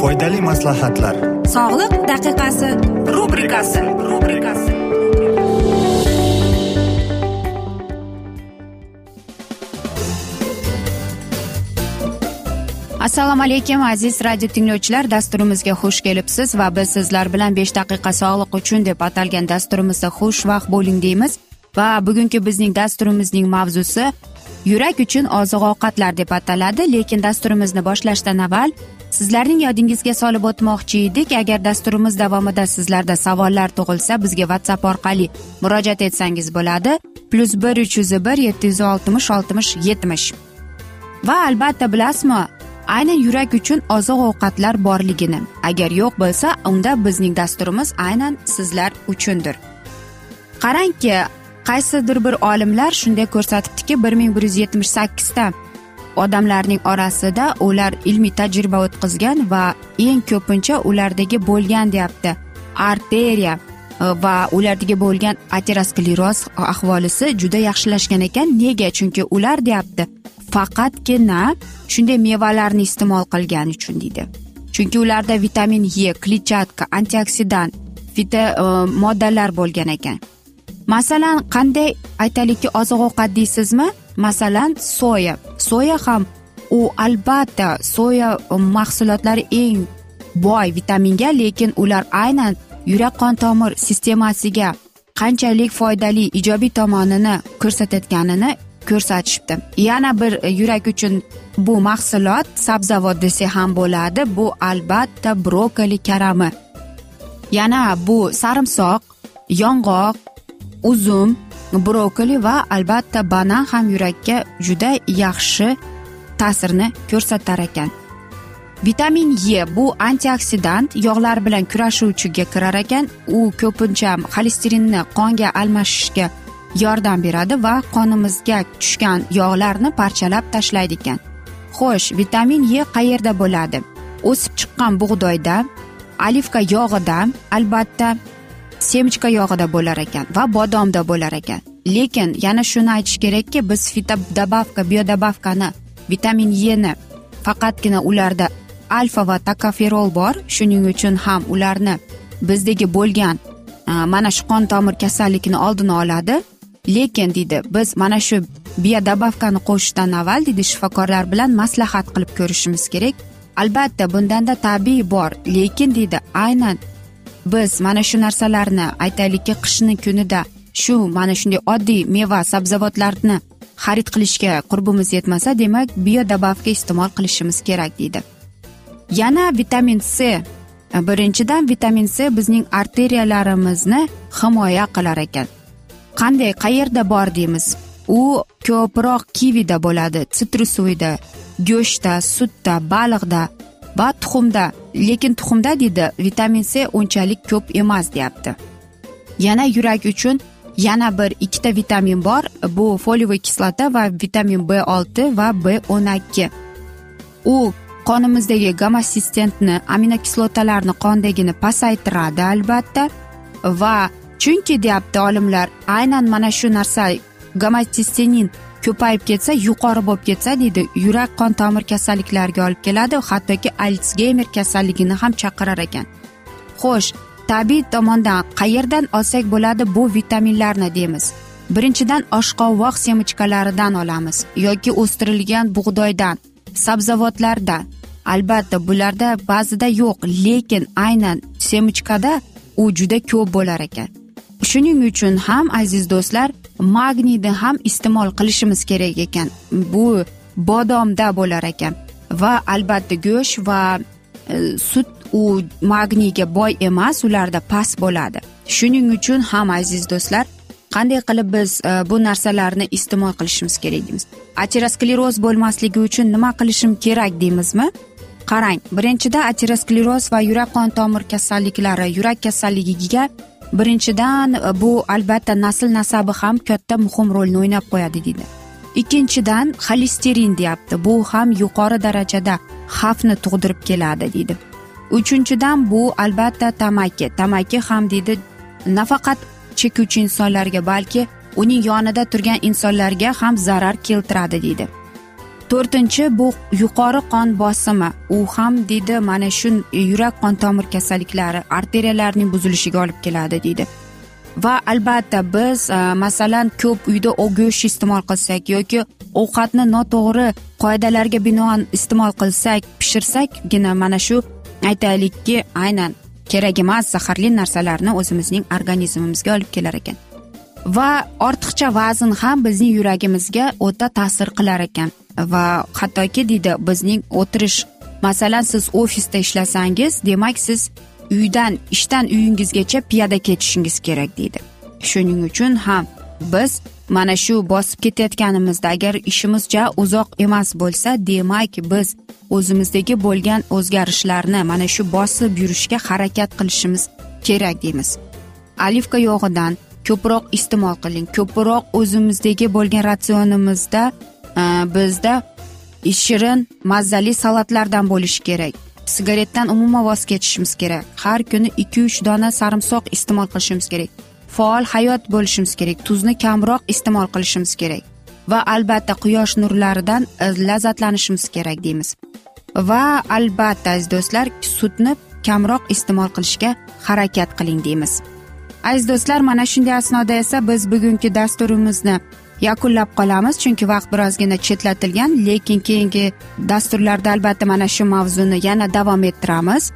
foydali maslahatlar. Sog'liq daqiqasi rubrikasi. Rubrikasi. Assalomu alaykum aziz radio tinglovchilar. Dasturimizga xush kelibsiz va biz sizlar bilan besh daqiqa sog'liq uchun deb atalgan dasturimizda xushvaqt bo'ling deymiz. Va bugungi bizning dasturimizning mavzusi yurak uchun oziq ovqatlar deb ataladi. Lekin dasturimizni boshlashdan avval sizlarning yodingizga solib o'tmoqchi edik. Agar dasturimiz davomida sizlarda savollar tug'ilsa bizga whatsapp orqali murojaat etsangiz bo'ladi. Plyus bir uch yuz bir yetti yuz oltmish oltmish yetmish. Va albatta bilasizmi aynan yurak uchun oziq ovqatlar borligini. Agar yo'q bo'lsa unda bizning dasturimiz aynan sizlar uchundir. Qarangki qaysidir bir olimlar shunday ko'rsatibdiki bir ming bir yuz yetmish sakkizta odamlarning orasida ular ilmiy tajriba o'tkazgan va eng ko'pincha ulardagi bo'lgan deyapti. Arteriya e, va ulardagi bo'lgan ateroskleroz ahvolisi juda yaxshilashgan ekan. Nega? Chunki ular deyapti faqatgina shunday mevalarni iste'mol qilgani uchun deydi. Chunki ularda vitamin e kletchatka antioksidant vita moddalar bo'lgan ekan. Masalan qanday aytaylikki oziq ovqat deysizmi? Masalan soya. Soya ham u albatta soya e, mahsulotlari eng boy vitaminga lekin ular aynan yurak qon tomir sistemasiga qanchalik foydali ijobiy tomonini ko'rsatayotganini ko'rsatishibdi. Yana bir yurak uchun bu mahsulot sabzavot desa ham bo'ladi. Bu albatta brokoli karami. Yana bu sarimsoq yong'oq uzum brokoli va albatta banan ham yurakka juda yaxshi ta'sirni ko'rsatar ekan. Vitamin e bu antioksidant yog'lar bilan kurashuvchiga kirar ekan. U ko'pincha xolesterinni qonga almashishga yordam beradi va qonimizga tushgan yog'larni parchalab tashlaydi ekan. Xo'sh vitamin e qayerda bo'ladi? O'sib chiqqan bug'doyda olivka yog'ida albatta semechka yog'ida bo'lar ekan va bodomda bo'lar ekan. Lekin yana shuni aytish kerakki biz fitodobavka biodobavkani vitamin eni faqatgina ularda alfa va tokoferol bor. Shuning uchun ham ularni bizdagi bo'lgan e, mana shu qon tomir kasalligini oldini oladi. Lekin deydi biz mana shu biodobavkani qo'shishdan avval deydi shifokorlar bilan maslahat qilib ko'rishimiz kerak. Albatta bundanda tabiiy bor. Lekin deydi aynan biz mana shu narsalarni aytaylikki qishni kunida shu mana shunday oddiy meva sabzavotlarni xarid qilishga qurbimiz yetmasa demak biodobavka iste'mol qilishimiz kerak deydi. Yana vitamin c. Birinchidan vitamin c bizning arteriyalarimizni himoya qilar ekan. Qanday qayerda bor deymiz? U ko'proq kivida bo'ladi sitrusovida go'shtda sutda baliqda va tuxumda lekin tuxumda deydi vitamin c unchalik ko'p emas deyapti. Yana yurak uchun yana bir ikkita vitamin bor bu foliyaviy kislota va vitamin b olti va b o'n ikki. U qonimizdagi gamosistentni aminokislotalarni qondagini pasaytiradi albatta. Va chunki deyapti olimlar aynan mana shu narsa gamatistinin ko'payib ketsa yuqori bo'lib ketsa deydi. Yurak qon tomir kasalliklariga olib keladi hattoki alsgeymer kasalligini ham chaqirar ekan. Xo'sh tabiiy tomondan qayerdan olsak bo'ladi bu vitaminlarni deymiz. Birinchidan oshqovoq semichkalaridan olamiz yoki o'stirilgan bug'doydan sabzavotlardan albatta bularda ba'zida yo'q lekin aynan semichkada u juda ko'p bo'lar ekan. Shuning uchun ham aziz do'stlar magniyni ham iste'mol qilishimiz kerak ekan. Bu bodomda bo'lar ekan. Va albatta go'sht va e, sut u magniyga boy emas ularda past bo'ladi. Shuning uchun ham aziz do'stlar qanday qilib biz e, bu narsalarni iste'mol qilishimiz kerak deymiz. Ateroskleroz bo'lmasligi uchun nima qilishim kerak deymizmi? Qarang birinchida ateroskleroz va yurak qon tomir kasalliklari yurak kasalligiga birinchidan e, bu albatta nasl nasabi ham katta muhim rolni o'ynab qo'yadi deydi. Ikkinchidan xolesterin deyapti. Bu ham yuqori darajada xavfni tug'dirib keladi deydi. Uchinchidan bu albatta tamaki. Tamaki ham deydi nafaqat chekuvchi insonlarga balki uning yonida turgan insonlarga ham zarar keltiradi deydi. To'rtinchi bu yuqori qon bosimi. U ham deydi mana shu yurak qon tomir kasalliklari arteriyalarning buzilishiga olib keladi deydi va albatta biz e, masalan ko'p uyda go'sht iste'mol qilsak yoki ovqatni noto'g'ri qoidalarga binoan iste'mol qilsak pishirsakgina mana shu aytaylikki aynan kerak emas zaharli narsalarni o'zimizning organizmimizga olib kelar ekan. Va ortiqcha vazn ham bizning yuragimizga o'ta ta'sir qilar ekan. Va hattoki deydi bizning o'tirish masalan siz ofisda ishlasangiz demak siz uydan ishdan uyingizgacha piyoda ketishingiz kerak deydi. Shuning uchun ham biz mana shu bosib ketayotganimizda agar ishimiz ja uzoq emas bo'lsa demak biz o'zimizdagi bo'lgan o'zgarishlarni mana shu bosib yurishga harakat qilishimiz kerak deymiz. Olivka yog'idan ko'proq iste'mol qiling ko'proq o'zimizdagi bo'lgan ratsionimizda Э, bizda shirin mazali salatlardan bo'lishi kerak. Sigaretdan umuman voz kechishimiz kerak. Har kuni ikki uch dona sarimsoq iste'mol qilishimiz kerak. Faol hayot bo'lishimiz kerak. Tuzni kamroq iste'mol qilishimiz kerak. Va albatta quyosh nurlaridan e, lazzatlanishimiz kerak deymiz. Va albatta aziz do'stlar sutni kamroq iste'mol qilishga harakat qiling deymiz. Aziz do'stlar mana shunday asnoda esa biz bugungi dasturimizni yakunlab qolamiz chunki vaqt birozgina chetlatilgan lekin keyingi dasturlarda albatta mana shu mavzuni yana davom ettiramiz.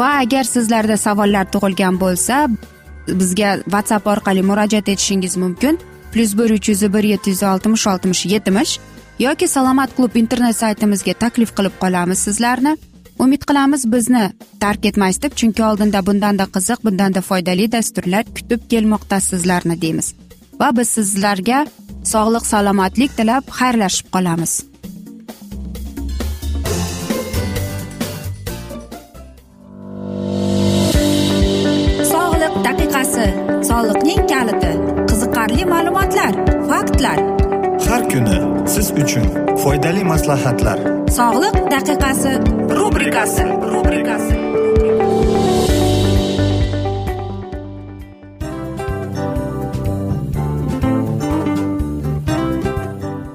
Va agar sizlarda savollar tug'ilgan bo'lsa bizga whatsapp orqali murojaat etishingiz mumkin. Plyus bir uch yuz bir yetti yuz oltmish oltmish yetmish yoki salomat klub internet saytimizga taklif qilib qolamiz sizlarni. Umid qilamiz bizni tark etmaysiz deb chunki oldinda bundanda qiziq bundanda foydali dasturlar kutib kelmoqda sizlarni deymiz. Va biz sizlarga sog'lik salomatlik tilab xayrlashib qolamiz. Soliqning kaliti qiziqarli ma'lumotlar faktlar. Har kuni siz uchun foydali maslahatlar. Sog'liq daqiqasi rubrikasi rubrikasi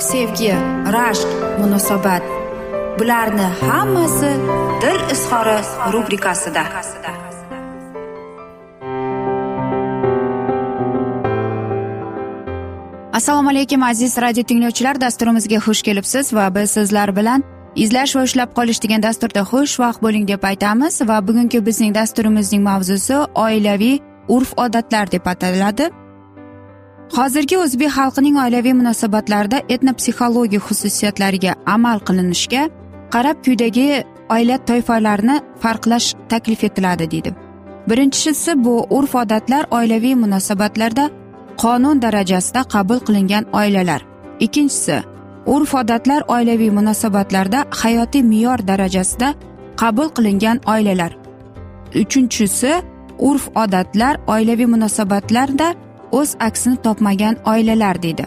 sevgi rashq munosabat. Bularni hammasi dil izhori rubrikasida. Assalomu alaykum aziz radio tinglovchilar. Dasturimizga xush kelibsiz va biz sizlar bilan izlash va ushlab qolish degan dasturda xush vaqt bo'ling deb aytamiz va bugungi bizning dasturimizning mavzusi oilaviy urf odatlar deb ataladi. Hozirgi o'zbek xalqining oilaviy munosabatlarida etnopsixologik xususiyatlariga amal qilinishga qarab quyidagi oila toifalarini farqlash taklif etiladi deydi. Birinchisi bu urf odatlar oilaviy munosabatlarda qonun darajasida qabul qilingan oilalar. Ikkinchisi urf odatlar oilaviy munosabatlarda hayotiy me'yor darajasida qabul qilingan oilalar. Uchinchisi urf odatlar oilaviy munosabatlarda o'z aksini topmagan oilalar deydi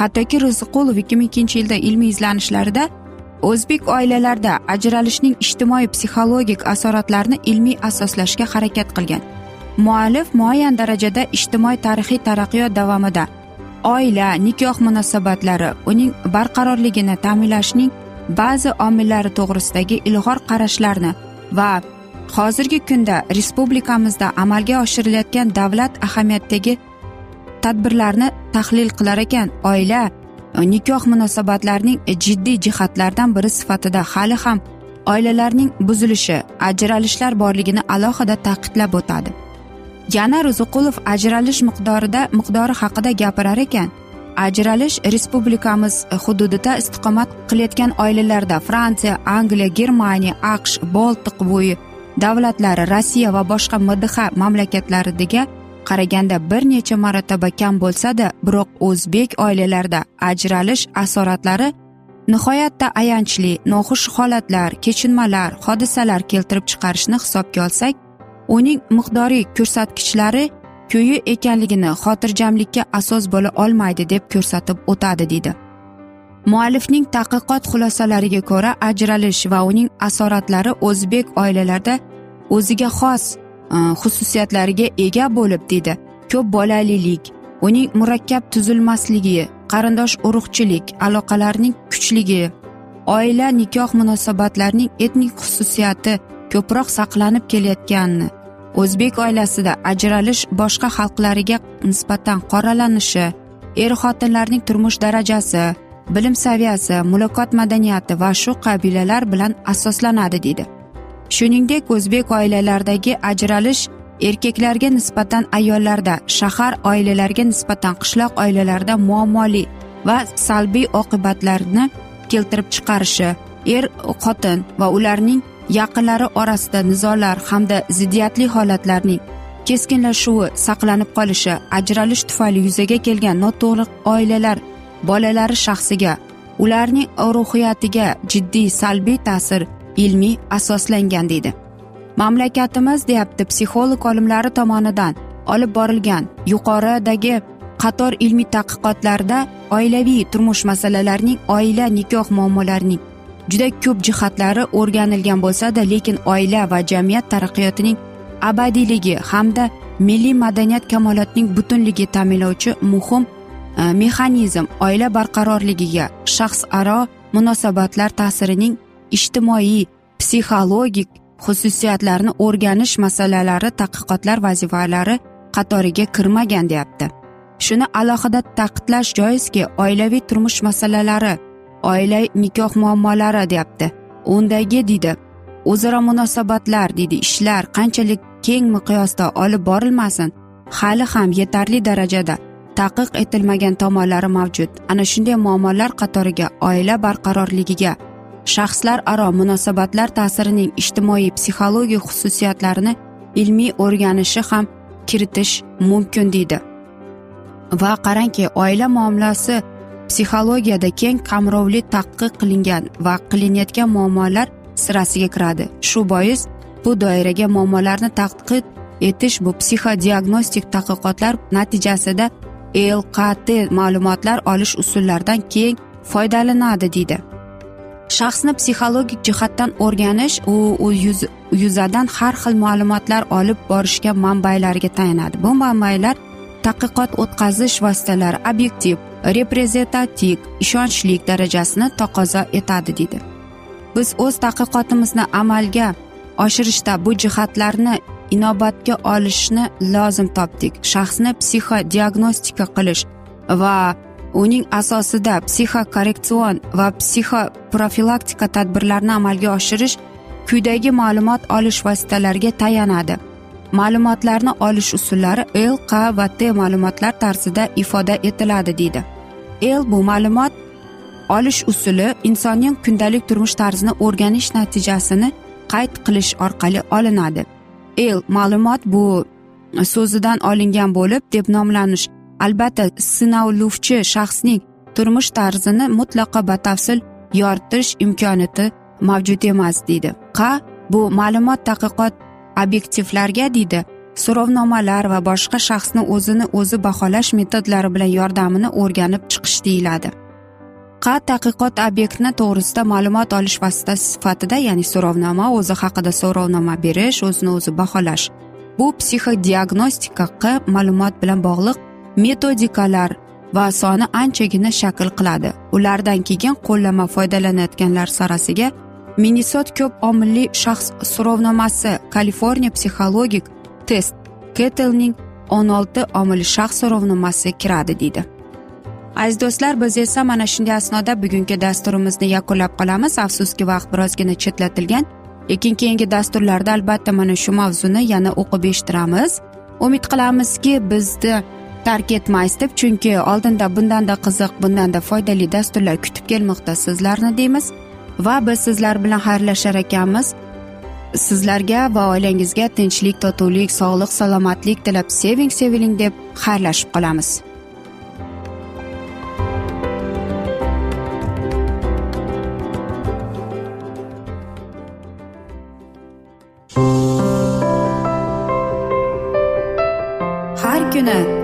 hattoki ro'ziqulov ikki ming ikkinchi yilda ilmiy izlanishlarida o'zbek oilalarida ajralishning ijtimoiy psixologik asoratlarini ilmiy asoslashga harakat qilgan. Muallif muayyan darajada ijtimoiy tarixiy taraqqiyot davomida oila nikoh munosabatlari uning barqarorligini ta'minlashning ba'zi omillari to'g'risidagi ilg'or qarashlarni va hozirgi kunda respublikamizda amalga oshirilayotgan davlat ahamiyatidagi tadbirlarni tahlil qilar ekan. Oila e, nikoh munosabatlarining e, jiddiy jihatlaridan biri sifatida hali ham oilalarning buzilishi ajralishlar borligini alohida ta'kidlab o'tadi. Yana ruziqulov ajralish miqdorida miqdori haqida gapirar ekan. Ajralish respublikamiz e, hududida istiqomat qilayotgan oilalarda fransiya angliya germaniya aqsh boltiq bo'yi davlatlari rossiya va boshqa mdh mamlakatlaridagi qaraganda bir necha marotaba kam bo'lsada biroq o'zbek oilalarida ajralish asoratlari nihoyatda ayanchli noxush holatlar kechinmalar hodisalar keltirib chiqarishni hisobga olsak uning miqdoriy ko'rsatkichlari ko'yi ekanligini xotirjamlikka asos bo'la olmaydi deb ko'rsatib o'tadi deydi. Muallifning tadqiqot xulosalariga ko'ra ajralish va uning asoratlari o'zbek oilalarida o'ziga xos Э, xususiyatlariga ega bo'lib deydi ko'p bolalilik uning murakkab tuzilmasligi qarindosh urug'chilik aloqalarning kuchligi oila nikoh munosabatlarining etnik xususiyati ko'proq saqlanib kelayotganini o'zbek oilasida ajralish boshqa xalqlariga nisbatan qoralanishi er xotinlarning turmush darajasi bilim saviyasi muloqot madaniyati va shu qabilalar bilan asoslanadi deydi shuningdek o'zbek oilalaridagi ajralish erkaklarga nisbatan ayollarda shahar oilalariga nisbatan qishloq oilalarida muammoli va salbiy oqibatlarni keltirib chiqarishi er xotin va ularning yaqinlari orasida nizolar hamda ziddiyatli holatlarning keskinlashuvi saqlanib qolishi ajralish tufayli yuzaga kelgan noto'g'ri oilalar bolalari shaxsiga ularning ruhiyatiga jiddiy salbiy ta'sir ilmiy asoslangan deydi. Mamlakatimiz deyapti psixolog olimlari tomonidan olib borilgan yuqoridagi qator ilmiy tadqiqotlarda oilaviy turmush masalalarining oila nikoh muammolarining juda ko'p jihatlari o'rganilgan bo'lsada lekin oila va jamiyat taraqqiyotining abadiyligi hamda milliy madaniyat kamolotining butunligi ta'minlovchi muhim e, mexanizm oila barqarorligiga shaxsaro munosabatlar ta'sirining ijtimoiy psixologik xususiyatlarni o'rganish masalalari tadqiqotlar vazifalari qatoriga kirmagan deyapti. Shuni alohida ta'kidlash joizki oilaviy turmush masalalari oila nikoh muammolari deyapti. Undagi deydi o'zaro munosabatlar deydi ishlar qanchalik keng miqyosda olib borilmasin hali ham yetarli darajada taqiq etilmagan tomonlari mavjud. Ana shunday muammolar qatoriga oila barqarorligiga shaxslararo munosabatlar ta'sirining ijtimoiy psixologik xususiyatlarini ilmiy o'rganishi ham kiritish mumkin deydi. Va qarangki oila muomalasi psixologiyada keng qamrovli tadqiq qilingan va qilinayotgan muammolar sirasiga kiradi. Shu bois bu doiraga muammolarni tadqiq etish bu psixodiagnostik tadqiqotlar natijasida lqt ma'lumotlar olish usullaridan keng foydalanadi deydi. Shaxsni psixologik jihatdan o'rganish u u yuz yuzadan har xil ma'lumotlar olib borishga manbalarga tayanadi. Bu manbalar tadqiqot o'tkazish vositalari obyektiv reprezentativ ishonchlik darajasini taqozo etadi deydi. Biz o'z tadqiqotimizni amalga oshirishda bu jihatlarni inobatga olishni lozim topdik. Shaxsni psixodiagnostika qilish va uning asosida psixokorrektsion va psixoprofilaktika tadbirlarini amalga oshirish quyidagi ma'lumot olish vositalariga tayanadi. Ma'lumotlarni olish usullari l q va t ma'lumotlar tarzida ifoda etiladi deydi. L bu ma'lumot olish usuli insonning kundalik turmush tarzini o'rganish natijasini qayd qilish orqali olinadi. L ma'lumot bu so'zidan olingan bo'lib deb nomlanish albatta sinovluvchi shaxsning turmush tarzini mutlaqo batafsil yoritish imkoniyati mavjud emas deydi. Qa bu ma'lumot tadqiqot obyektivlarga deydi so'rovnomalar va boshqa shaxsni o'zini o'zi baholash metodlari bilan yordamini o'rganib chiqish deyiladi. Qa tadqiqot obyektni to'g'risida ma'lumot olish vositasi sifatida ya'ni so'rovnoma o'zi haqida so'rovnoma berish o'zini o'zi baholash. Bu psixodiagnostika q ma'lumot bilan bog'liq metodikalar va soni anchagina shakl qiladi. Ulardan keyin qo'llanma foydalanayotganlar sarasiga minnesot ko'p omilli shaxs so'rovnomasi kaliforniya psixologik test ketlning o'n olti omilli shaxs so'rovnomasi kiradi deydi. Aziz do'stlar biz esa mana shunday asnoda bugungi dasturimizni yakunlab qolamiz. Afsuski vaqt birozgina chetlatilgan. Lekin keyingi dasturlarda albatta mana shu mavzuni yana o'qib eshittiramiz. Umid qilamizki bizni tark etmaysiz deb chunki oldinda bundanda qiziq bundanda foydali dasturlar kutib kelmoqda sizlarni deymiz. Va biz sizlar bilan xayrlashar ekanmiz. Sizlarga va oilangizga tinchlik totuvlik sog'lik salomatlik tilab seving seviling deb xayrlashib qolamiz. Har kuni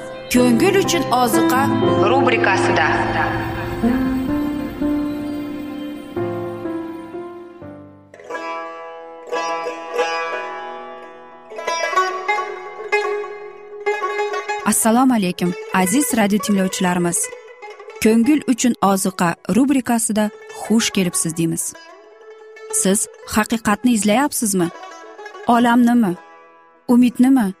ko'ngil uchun oziqa rubrikasida. Assalomu alaykum aziz radio tinglovchilarimiz. Ko'ngil uchun oziqa rubrikasida xush kelibsiz deymiz. Siz haqiqatni izlayapsizmi? Olamnimi? Umidnimi?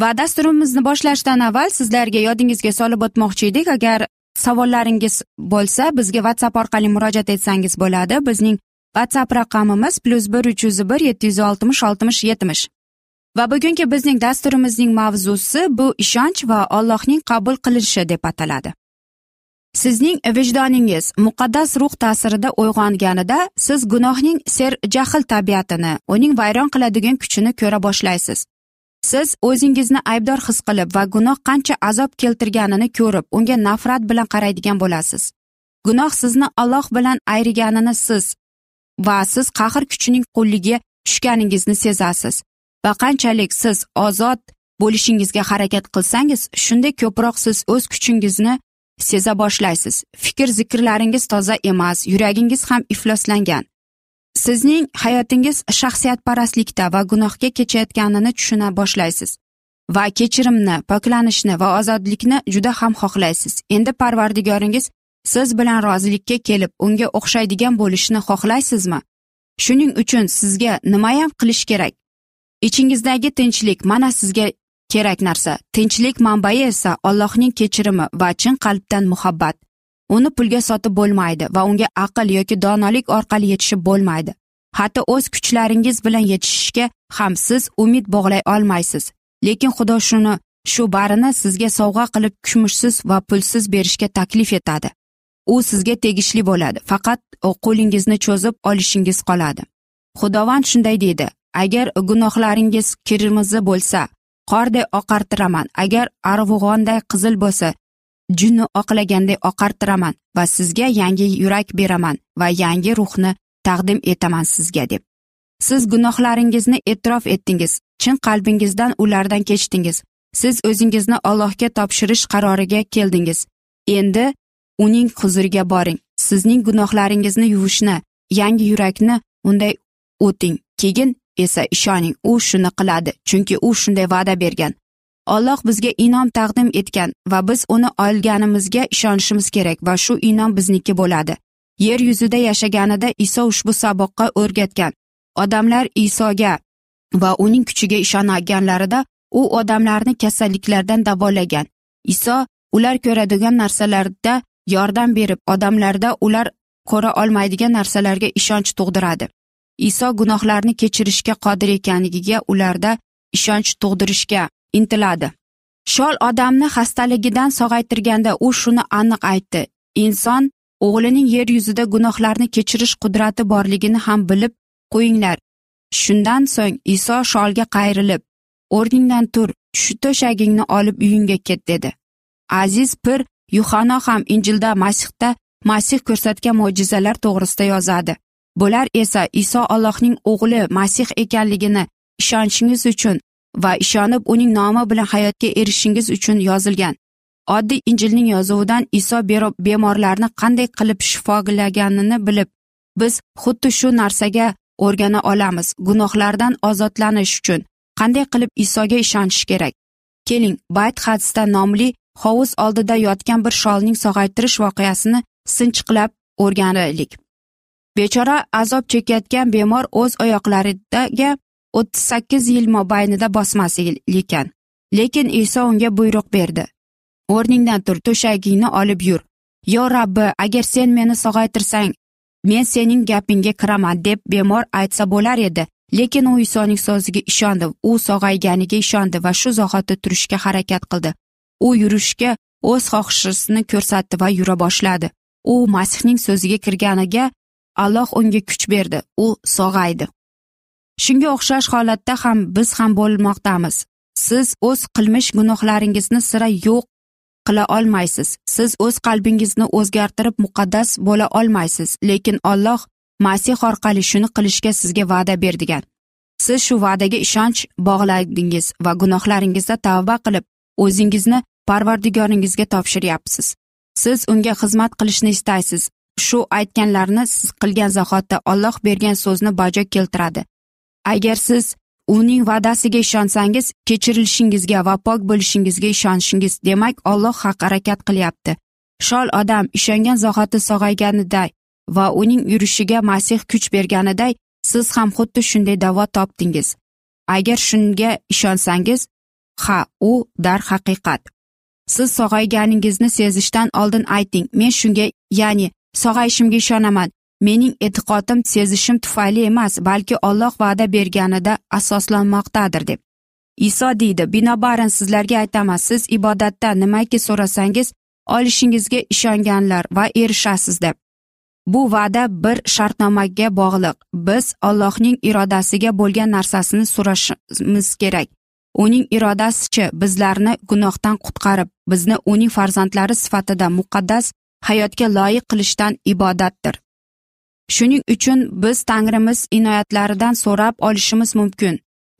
Va dasturimizni boshlashdan avval sizlarga yodingizga solib o'tmoqchi edik. Agar savollaringiz bo'lsa bizga whatsapp orqali murojaat etsangiz bo'ladi. Bizning whatsapp raqamimiz plyus bir uch yuz bir yetti yuz oltmish oltmish yetmish. Va bugungi bizning dasturimizning mavzusi bu ishonch va allohning qabul qilinishi deb ataladi. Sizning vijdoningiz muqaddas ruh ta'sirida uyg'onganida siz gunohning serjahl tabiatini uning vayron qiladigan kuchini ko'ra boshlaysiz. Siz o'zingizni aybdor his qilib va gunoh qancha azob keltirganini ko'rib unga nafrat bilan qaraydigan bo'lasiz. Gunoh sizni alloh bilan ayriganini siz va siz qahr kuchining qulligiga tushganingizni sezasiz. Va qanchalik siz ozod bo'lishingizga harakat qilsangiz shunday ko'proq siz o'z kuchingizni seza boshlaysiz. Fikr zikrlaringiz toza emas yuragingiz ham ifloslangan. Sizning hayotingiz shaxsiyatparastlikda va gunohga kechayotganini tushuna boshlaysiz. Va kechirimni poklanishni va ozodlikni juda ham xohlaysiz. Endi parvardigoringiz siz bilan rozilikka kelib unga o'xshaydigan bo'lishni xohlaysizmi? Shuning uchun sizga nimayam qilish kerak? Ichingizdagi tinchlik mana sizga kerak narsa. Tinchlik manbai esa allohning kechirimi va chin qalbdan muhabbat. Uni pulga sotib bo'lmaydi va unga aql yoki donolik orqali yetishib bo'lmaydi. Hatto o'z kuchlaringiz bilan yetishishga ham siz umid bog'lay olmaysiz. Lekin xudo shuni shu barini sizga sovg'a qilib kumushsiz va pulsiz berishga taklif etadi. U sizga tegishli bo'ladi faqat qo'lingizni cho'zib olishingiz qoladi. Xudovand shunday deydi agar gunohlaringiz kirmizi bo'lsa qorday oqartiraman. Agar arg'ug'onday qizil bo'lsa junni oqlaganday oqartiraman va sizga yangi yurak beraman va yangi ruhni taqdim etaman sizga deb. Siz gunohlaringizni e'tirof etdingiz chin qalbingizdan ulardan kechdingiz. Siz o'zingizni allohga topshirish qaroriga keldingiz. Endi uning huzuriga boring. Sizning gunohlaringizni yuvishni yangi yurakni unday o'ting. Keyin esa ishoning u shuni qiladi chunki u shunday va'da bergan. Olloh bizga inom taqdim etgan va biz uni olganimizga ishonishimiz kerak va shu inom bizniki bo'ladi. Yer yuzida yashaganida iso ushbu saboqqa o'rgatgan. Odamlar isoga va uning kuchiga ishonganlarida u odamlarni kasalliklardan davolagan iso ular ko'radigan narsalarda yordam berib odamlarda ular ko'ra olmaydigan narsalarga ishonch tug'diradi. Iso gunohlarni kechirishga qodir ekanligiga ularda ishonch tug'dirishga intiladi. Shol odamni xastaligidan sog'aytirganda u shuni aniq aytdi. Inson o'g'lining yer yuzida gunohlarni kechirish qudrati borligini ham bilib qo'yinglar. Shundan so'ng iso sholga qayrilib o'rningdan tur shu to'shagingni olib uyingga ket dedi. Aziz pir yuhano ham injilda masihda masih ko'rsatgan mo'jizalar to'g'risida yozadi. Bular esa iso allohning o'g'li masih ekanligini ishonchingiz uchun va ishonib uning nomi bilan hayotga erishishingiz uchun yozilgan. Oddiy injilning yozuvidan iso bemorlarni qanday qilib shifolaganini bilib biz xuddi shu narsaga o'rgana olamiz gunohlardan ozodlanish uchun. Qanday qilib isoga ishonish kerak? Keling bayt hadisda nomli hovuz oldida yotgan bir sholning sog'aytirish voqeasini sinchiqlab o'rganaylik. Bechora azob chekayotgan bemor o'z oyoqlaridagi o'ttiz sakkiz yil mobaynida bosmas ekan. Lekin iso unga buyruq berdi. O'rningdan tur to'shagingni olib yur. Yo rabbi agar sen meni sog'aytirsang men sening gapingga kiraman deb bemor aytsa bo'lar edi. Lekin u isoning so'ziga ishondi u sog'ayganiga ishondi va shu zahoti turishga harakat qildi. U yurishga o'z xohishisini ko'rsatdi va yura boshladi. U masihning so'ziga kirganiga alloh unga kuch berdi u sog'aydi. Shunga o'xshash holatda ham biz ham bo'lmoqdamiz. Siz o'z qilmish gunohlaringizni sira yo'q qila olmaysiz. Siz o'z qalbingizni o'zgartirib muqaddas bo'la olmaysiz. Lekin olloh masih orqali shuni qilishga sizga va'da berdigan. Siz shu va'daga ishonch bog'ladingiz va gunohlaringizda tavba qilib o'zingizni parvardigoringizga topshiryapsiz. Siz unga xizmat qilishni istaysiz. Shu aytganlarni siz qilgan zahoti olloh bergan so'zni bajo keltiradi. Agar siz uning va'dasiga ishonsangiz kechirilishingizga va pok bo'lishingizga ishonishingiz demak olloh haq harakat qilyapti. Shol odam ishongan zahoti sog'ayganiday va uning yurishiga masih kuch berganiday siz ham xuddi shunday davo topdingiz. Agar shunga ishonsangiz ha u darhaqiqat. Siz sog'ayganingizni sezishdan oldin ayting men shunga ya'ni sog'ayishimga ishonaman. Mening e'tiqodim sezishim tufayli emas balki olloh va'da berganida asoslanmoqdadir deb. Iso deydi binobarin sizlarga aytaman siz ibodatda nimaki so'rasangiz olishingizga ishonganlar va erishasiz deb. Bu va'da bir shartnomaga bog'liq. Biz ollohning irodasiga bo'lgan narsasini so'rashimiz kerak. Uning irodasichi bizlarni gunohdan qutqarib bizni uning farzandlari sifatida muqaddas hayotga loyiq qilishdan ibodatdir. Shuning uchun biz tangrimiz inoyatlaridan so'rab olishimiz mumkin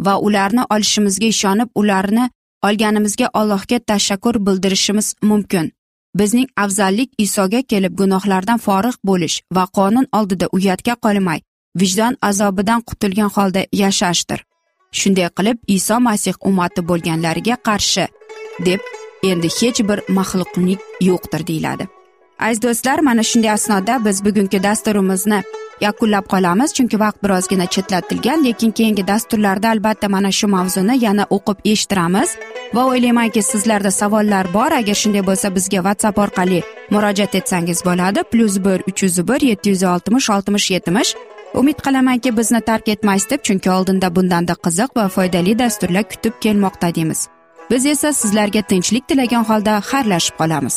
va ularni olishimizga ishonib ularni olganimizga allohga tashakkur bildirishimiz mumkin. Bizning afzallik isoga kelib gunohlardan forig' bo'lish va qonun oldida uyatga qolmay vijdon azobidan qutulgan holda yashashdir. Shunday qilib iso masih ummati bo'lganlariga qarshi deb endi hech bir maxluqlik yo'qdir deyiladi. Aziz do'stlar mana shunday asnoda biz bugungi dasturimizni yakunlab qolamiz. Chunki vaqt birozgina chetlatilgan lekin keyingi dasturlarda albatta mana shu mavzuni yana o'qib eshittiramiz. Va o'ylaymanki sizlarda savollar bor. Agar shunday bo'lsa bizga whatsapp orqali murojaat etsangiz bo'ladi. Plyus bir uch yuz bir yetti yuz oltmish oltmish yetmish. Umid qilamanki bizni tark etmaysiz deb chunki oldinda bundanda qiziq va foydali dasturlar kutib kelmoqda deymiz. Biz esa sizlarga tinchlik tilagan holda xayrlashib qolamiz.